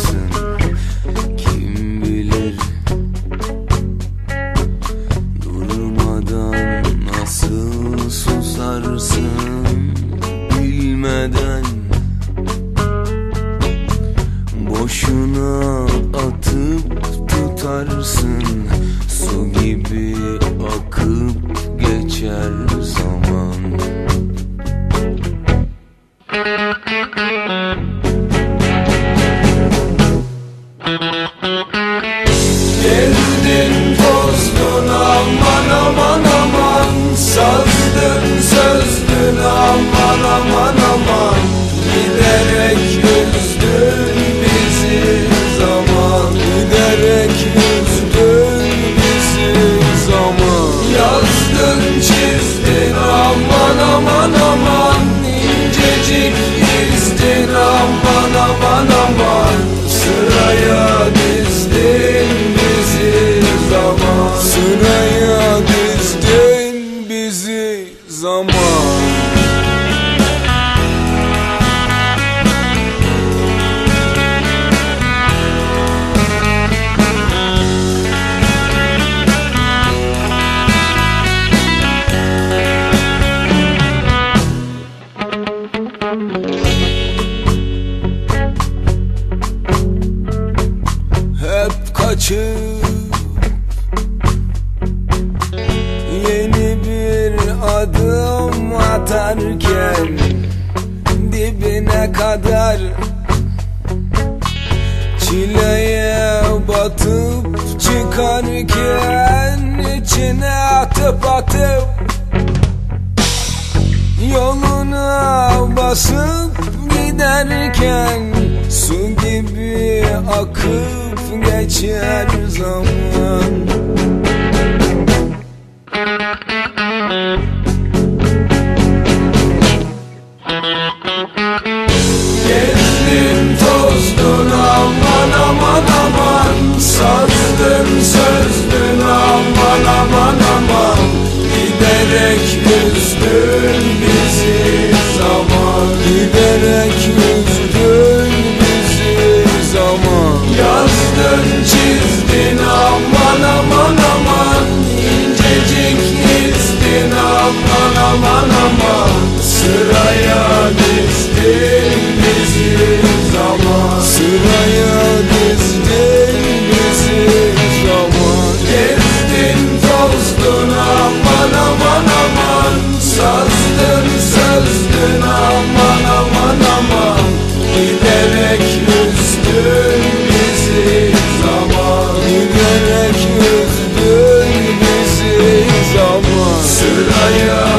uzarsın Kim bilir? Durmadan nasıl susarsın Bilmeden? Boşuna atıp tutarsın Su gibi Geldin tozdun aman aman aman. Sazdın sözdün aman aman aman adım atarken Dibine kadar Çileye batıp çıkarken içine atıp atıp Yoluna basıp giderken Su gibi akıp geçer zaman aman aman Sıraya dizdin bizi zaman. Sıraya dizdin bizi zaman. Gezdin tozdun aman aman aman. Sazdın sözdün aman aman aman. Giderek üzdün bizi zaman. Giderek üzdün bizi zaman. Sıraya